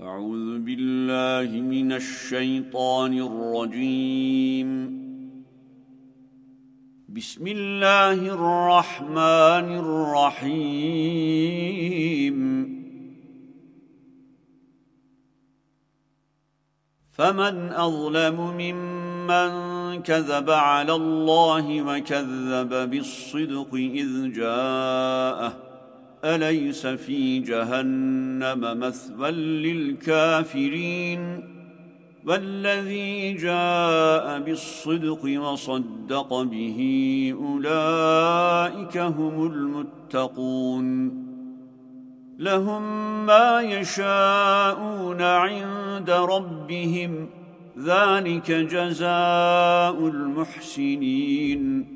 أعوذ بالله من الشيطان الرجيم. بسم الله الرحمن الرحيم. فمن أظلم ممن كذب على الله وكذب بالصدق إذ جاءه أليس في جهنم مثوى للكافرين؟ والذي جاء بالصدق وصدق به أولئك هم المتقون. لهم ما يشاءون عند ربهم ذلك جزاء المحسنين.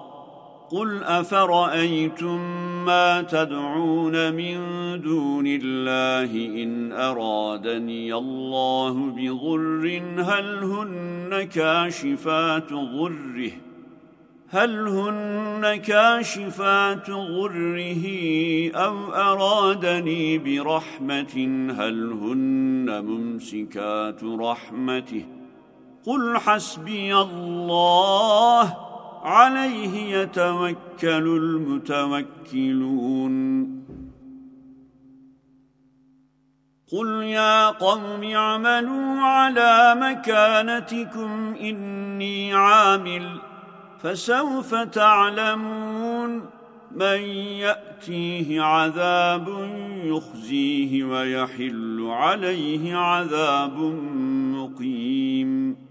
قل افرايتم ما تدعون من دون الله ان ارادني الله بضر هل هن كاشفات ضره هل هن كاشفات ضره أو ارادني برحمه هل هن ممسكات رحمته قل حسبي الله عليه يتوكل المتوكلون. قل يا قوم اعملوا على مكانتكم إني عامل فسوف تعلمون من يأتيه عذاب يخزيه ويحل عليه عذاب مقيم.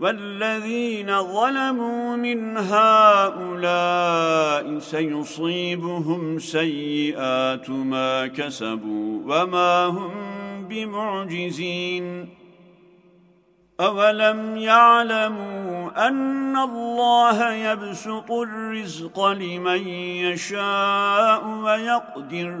والذين ظلموا من هؤلاء سيصيبهم سيئات ما كسبوا وما هم بمعجزين. أولم يعلموا أن الله يبسط الرزق لمن يشاء ويقدر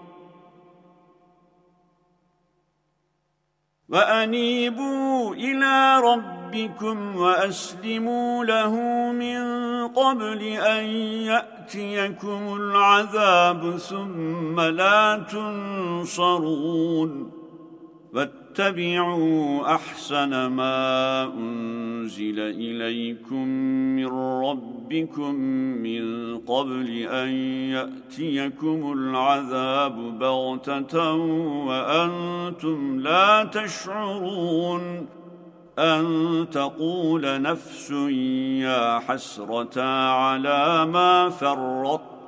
وأنيبوا إلى ربكم وأسلموا له من قبل أن يأتيكم العذاب ثم لا تنصرون. واتبعوا أحسن ما أنزل إليكم من ربكم من قبل أن يأتيكم العذاب بغتة وأنتم لا تشعرون أن تقول نفس يا حسرة على ما فرطت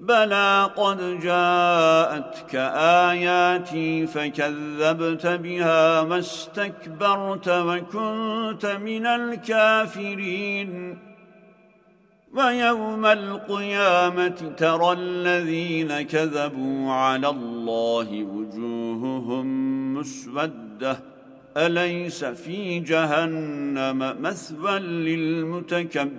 بلى قد جاءتك آياتي فكذبت بها ما استكبرت وكنت من الكافرين ويوم القيامة ترى الذين كذبوا على الله وجوههم مسودة أليس في جهنم مثوى للمتكبرين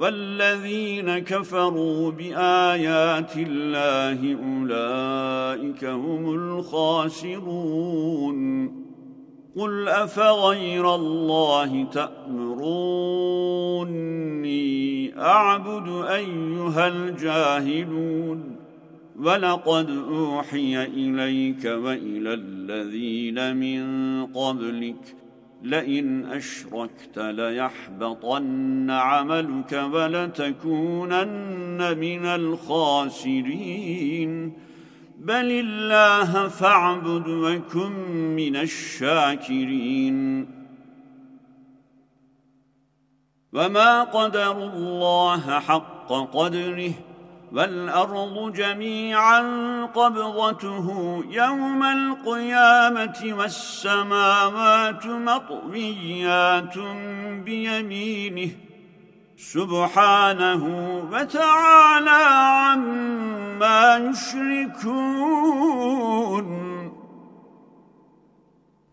والذين كفروا بآيات الله أولئك هم الخاسرون. قل أفغير الله تأمروني أعبد أيها الجاهلون؟ ولقد أوحي إليك وإلى الذين من قبلك لئن أشركت ليحبطن عملك ولتكونن من الخاسرين. بل الله فاعبد وكن من الشاكرين. وما قدر الله حق قدره والأرض جميعا قبضته يوم القيامة والسماوات مطويات بيمينه سبحانه وتعالى عما يشركون.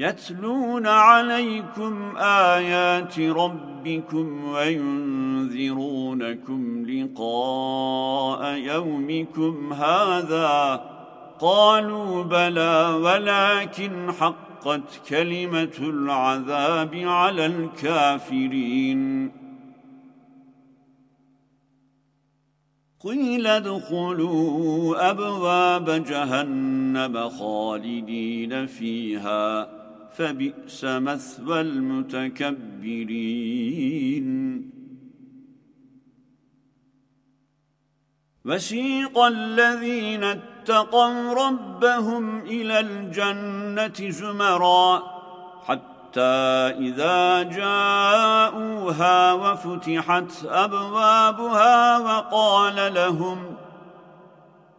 يتلون عليكم آيات ربكم وينذرونكم لقاء يومكم هذا. قالوا بلى ولكن حقت كلمة العذاب على الكافرين. قيل ادخلوا أبواب جهنم خالدين فيها. فبئس مثوى المتكبرين. وسيق الذين اتقوا ربهم إلى الجنة زمرا حتى إذا جاءوها وفتحت أبوابها وقال لهم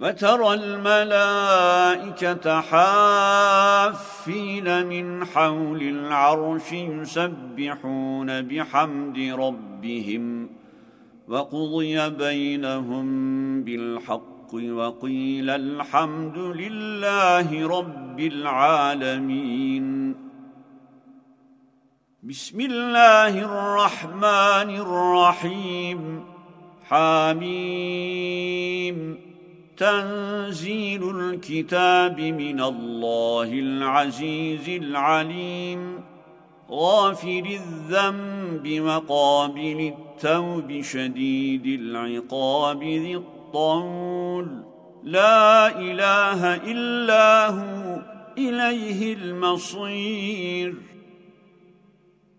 وترى الملائكة حافين من حول العرش يسبحون بحمد ربهم وقضي بينهم بالحق وقيل الحمد لله رب العالمين. بسم الله الرحمن الرحيم. حميم. تنزيل الكتاب من الله العزيز العليم. غافر الذنب وقابل التوب شديد العقاب ذي الطول. لا إله إلا هو إليه المصير.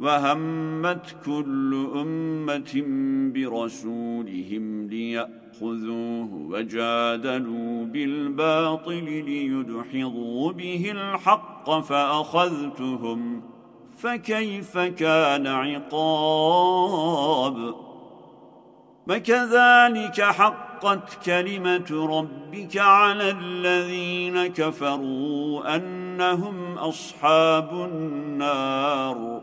وهمت كل أمة برسولهم ليأتوا خذوه وجادلوا بالباطل ليدحضوا به الحق فأخذتهم فكيف كان عقاب وكذلك حق وحقت كلمة ربك على الذين كفروا أنهم أصحاب النار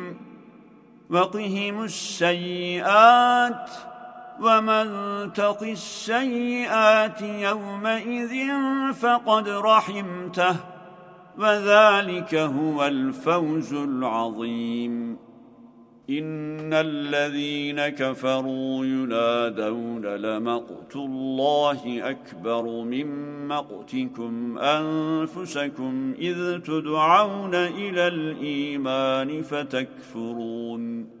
وقهم السيئات ومن تق السيئات يومئذ فقد رحمته وذلك هو الفوز العظيم إن الذين كفروا ينادون لمقت الله أكبر من مقتكم أنفسكم إذ تدعون إلى الإيمان فتكفرون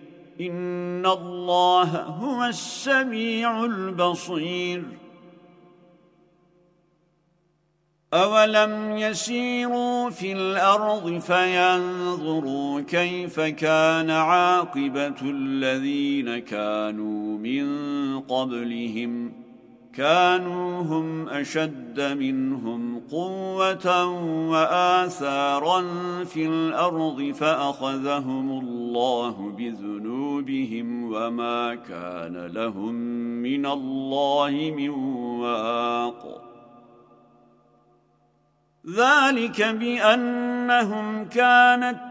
إن الله هو السميع البصير أولم يسيروا في الأرض فينظروا كيف كان عاقبة الذين كانوا من قبلهم كانوا هم أشد منهم قوة وآثارا في الأرض فأخذهم الله بذنوبهم وما كان لهم من الله من واق. ذلك بأنهم كانت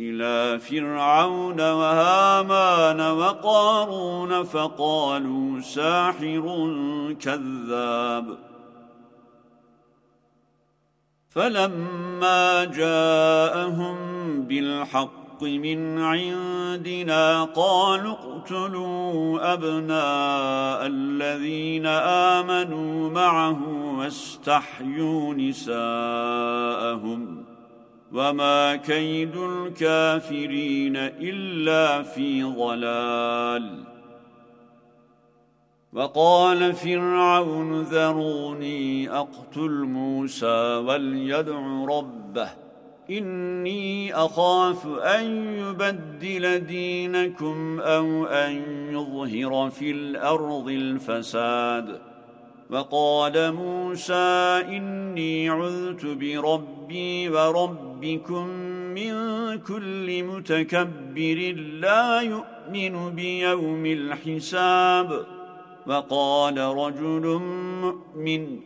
إلى فرعون وهامان وقارون فقالوا ساحر كذاب. فلما جاءهم بالحق الحق من عندنا قالوا اقتلوا أبناء الذين آمنوا معه واستحيوا نساءهم. وما كيد الكافرين إلا في ضلال وقال فرعون ذروني أقتل موسى وليدع ربه إني أخاف أن يبدل دينكم أو أن يظهر في الأرض الفساد وقال موسى إني عذت بربي وربكم من كل متكبر لا يؤمن بيوم الحساب. وقال رجل مؤمن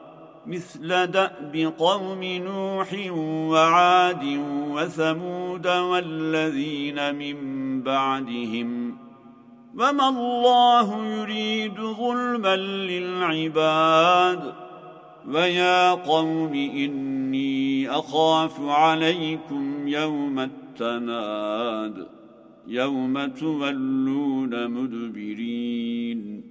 مثل دأب قوم نوح وعاد وثمود والذين من بعدهم وما الله يريد ظلما للعباد ويا قوم إني أخاف عليكم يوم التناد يوم تولون مدبرين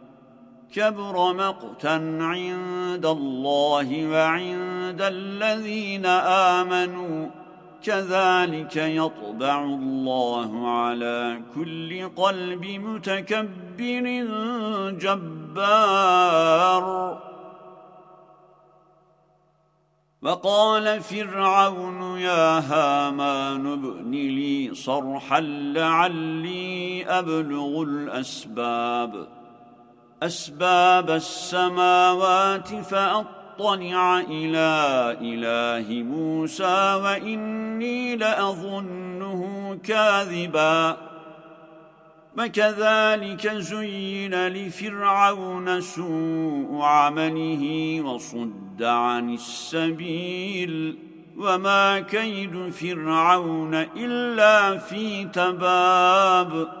كبر مقتا عند الله وعند الذين آمنوا. كذلك يطبع الله على كل قلب متكبر جبار. وقال فرعون يا هامان ابن لي صرحا لعلي أبلغ الأسباب. أسباب السماوات فأطلع إلى إله موسى وإني لأظنه كاذبا. وكذلك زين لفرعون سوء عمله وصد عن السبيل. وما كيد فرعون إلا في تباب.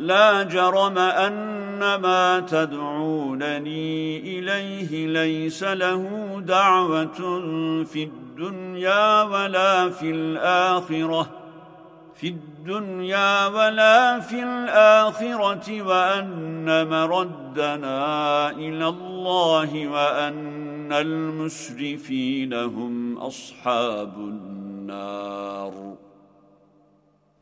لا جرم أن ما تدعونني إليه ليس له دعوة في الدنيا ولا في الآخرة. في الدنيا ولا في الآخرة وأن مردنا إلى الله وأن المسرفين هم أصحاب النار.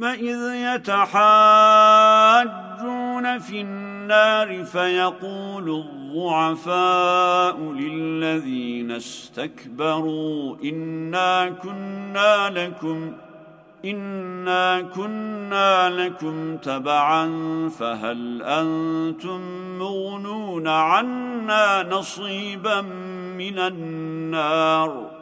وإذ يتحاجون في النار فيقول الضعفاء للذين استكبروا إنا كنا لكم إنا كنا لكم تبعا فهل أنتم مغنون عنا نصيبا من النار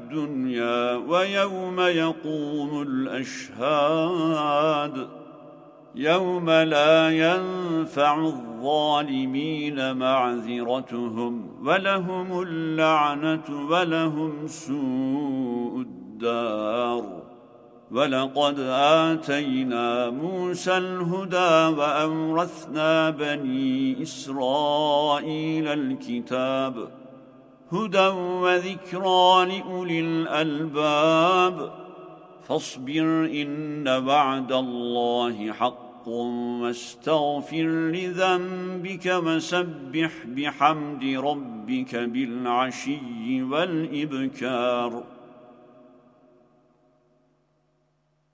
ويوم يقوم الأشهاد يوم لا ينفع الظالمين معذرتهم ولهم اللعنة ولهم سوء الدار ولقد آتينا موسى الهدى وأورثنا بني إسرائيل الكتاب هدى وذكرى لأولي الألباب. فاصبر إن وعد الله حق واستغفر لذنبك وسبح بحمد ربك بالعشي والإبكار.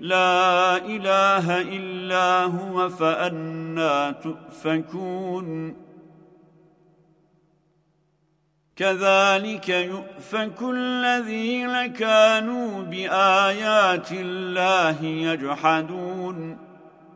لا إله إلا هو فأنا تؤفكون. كذلك يؤفك الذين كانوا بآيات الله يجحدون.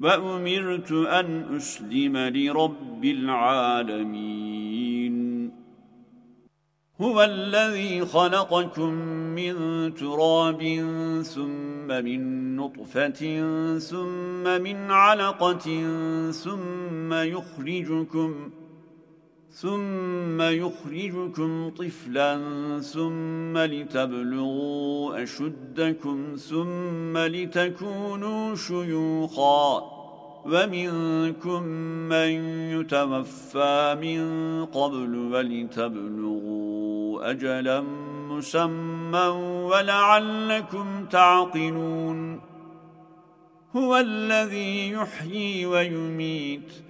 وأمرت أن أسلم لرب العالمين. هو الذي خلقكم من تراب ثم من نطفة ثم من علقة ثم يخرجكم ثم يخرجكم طفلا ثم لتبلغوا أشدكم ثم لتكونوا شيوخا ومنكم من يتوفى من قبل ولتبلغوا أجلا مسمى ولعلكم تعقلون هو الذي يحيي ويميت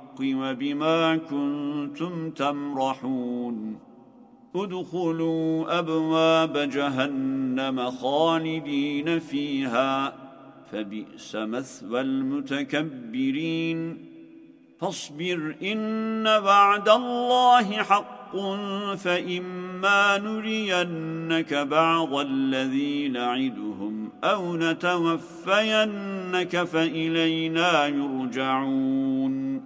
وبما كنتم تمرحون. ادخلوا أبواب جهنم خالدين فيها فبئس مثوى المتكبرين. فاصبر إن بعد الله حق حق فإما نرينك بعض الذي نعدهم أو نتوفينك فإلينا يرجعون.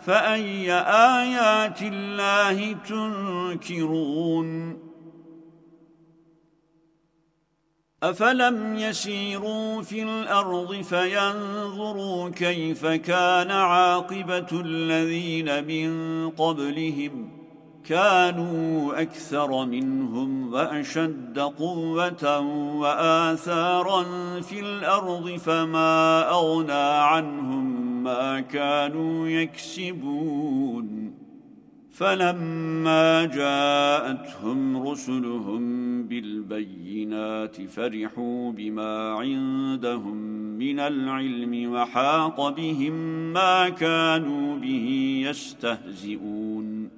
فأي آيات الله تنكرون؟ أفلم يسيروا في الأرض فينظروا كيف كان عاقبة الذين من قبلهم؟ كانوا أكثر منهم وأشد قوة وآثارا في الأرض فما أغنى عنهم ما كانوا يكسبون. فلما جاءتهم رسلهم بالبينات فرحوا بما عندهم من العلم وحاق بهم ما كانوا به يستهزئون.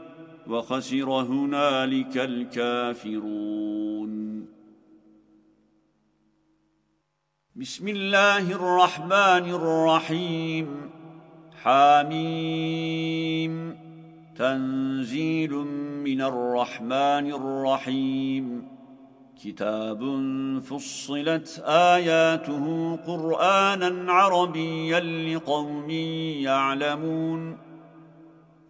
وخسر هنالك الكافرون. بسم الله الرحمن الرحيم. حاميم تنزيل من الرحمن الرحيم. كتاب فصلت آياته قرآنا عربيا لقوم يعلمون.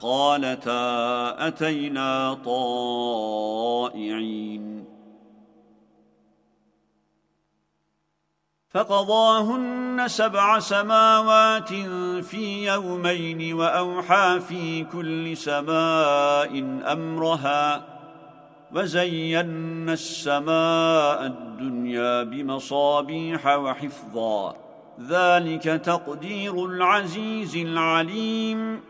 قالتا أتينا طائعين. فقضاهن سبع سماوات في يومين وأوحى في كل سماء أمرها وزينا السماء الدنيا بمصابيح وحفظا. ذلك تقدير العزيز العليم.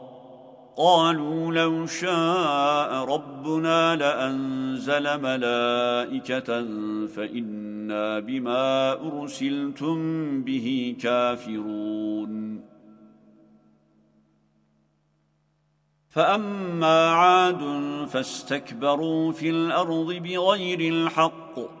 قالوا لو شاء ربنا لأنزل ملائكة فإنا بما أرسلتم به كافرون. فأما عاد فاستكبروا في الأرض بغير الحق.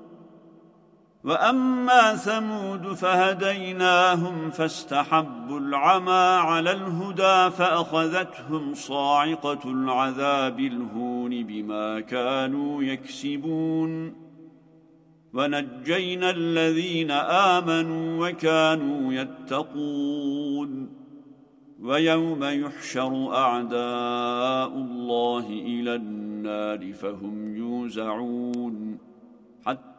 وأما ثمود فهديناهم فاستحبوا العمى على الهدى فأخذتهم صاعقة العذاب الهون بما كانوا يكسبون. ونجينا الذين آمنوا وكانوا يتقون. ويوم يحشر أعداء الله إلى النار فهم يوزعون.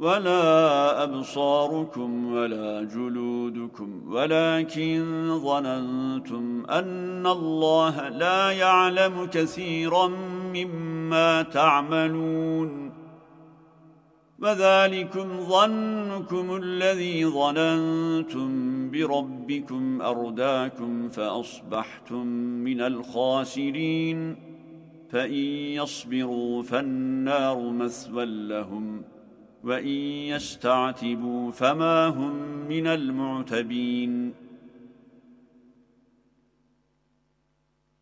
ولا أبصاركم ولا جلودكم ولكن ظننتم أن الله لا يعلم كثيرا مما تعملون. وذلكم ظنكم الذي ظننتم بربكم أرداكم فأصبحتم من الخاسرين. فإن يصبروا فالنار مثوى لهم. وإن يستعتبوا فما هم من المعتبين.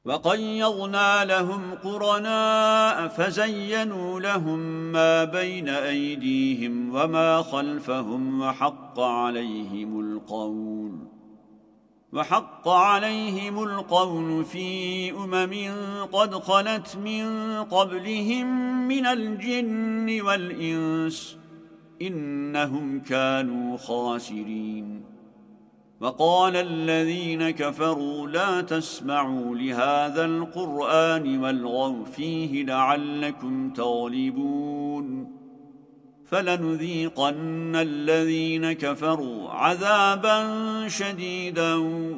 وقيضنا لهم قرناء فزينوا لهم ما بين أيديهم وما خلفهم وحق عليهم القول. وحق عليهم القول في أمم قد خلت من قبلهم من الجن والإنس. إنهم كانوا خاسرين. وقال الذين كفروا لا تسمعوا لهذا القرآن والغوا فيه لعلكم تغلبون. فلنذيقن الذين كفروا عذابا شديدا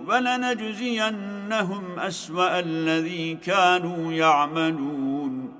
ولنجزينهم أسوأ الذي كانوا يعملون.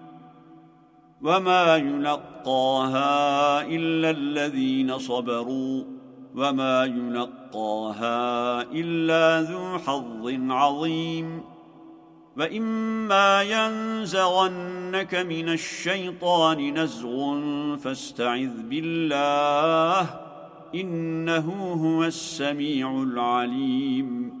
وما يلقاها إلا الذين صبروا وما يلقاها إلا ذو حظ عظيم وإما ينزغنك من الشيطان نزغ فاستعذ بالله إنه هو السميع العليم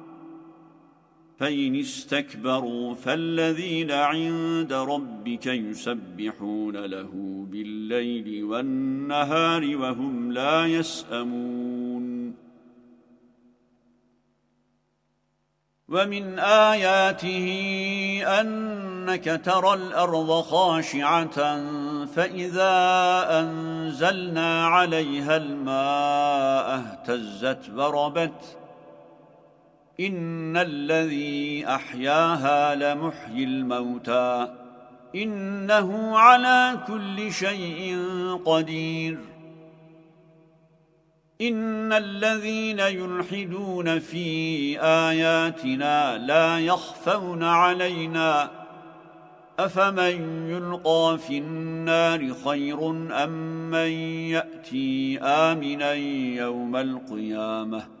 فإن استكبروا فالذين عند ربك يسبحون له بالليل والنهار وهم لا يسأمون. ومن آياته أنك ترى الأرض خاشعة فإذا أنزلنا عليها الماء اهتزت وربت إن الذي أحياها لمحيي الموتى إنه على كل شيء قدير إن الذين يلحدون في آياتنا لا يخفون علينا أفمن يلقى في النار خير أم من يأتي آمنا يوم القيامة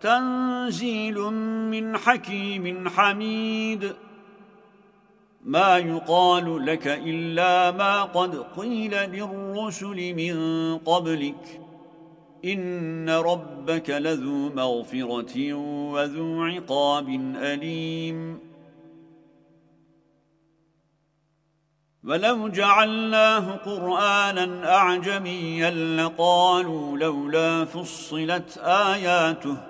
تنزيل من حكيم حميد. ما يقال لك إلا ما قد قيل للرسل من قبلك. إن ربك لذو مغفرة وذو عقاب أليم. ولو جعلناه قرآنا أعجميا لقالوا لولا فصلت آياته.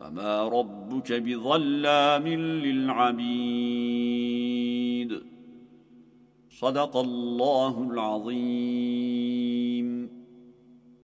وما ربك بظلام للعبيد صدق الله العظيم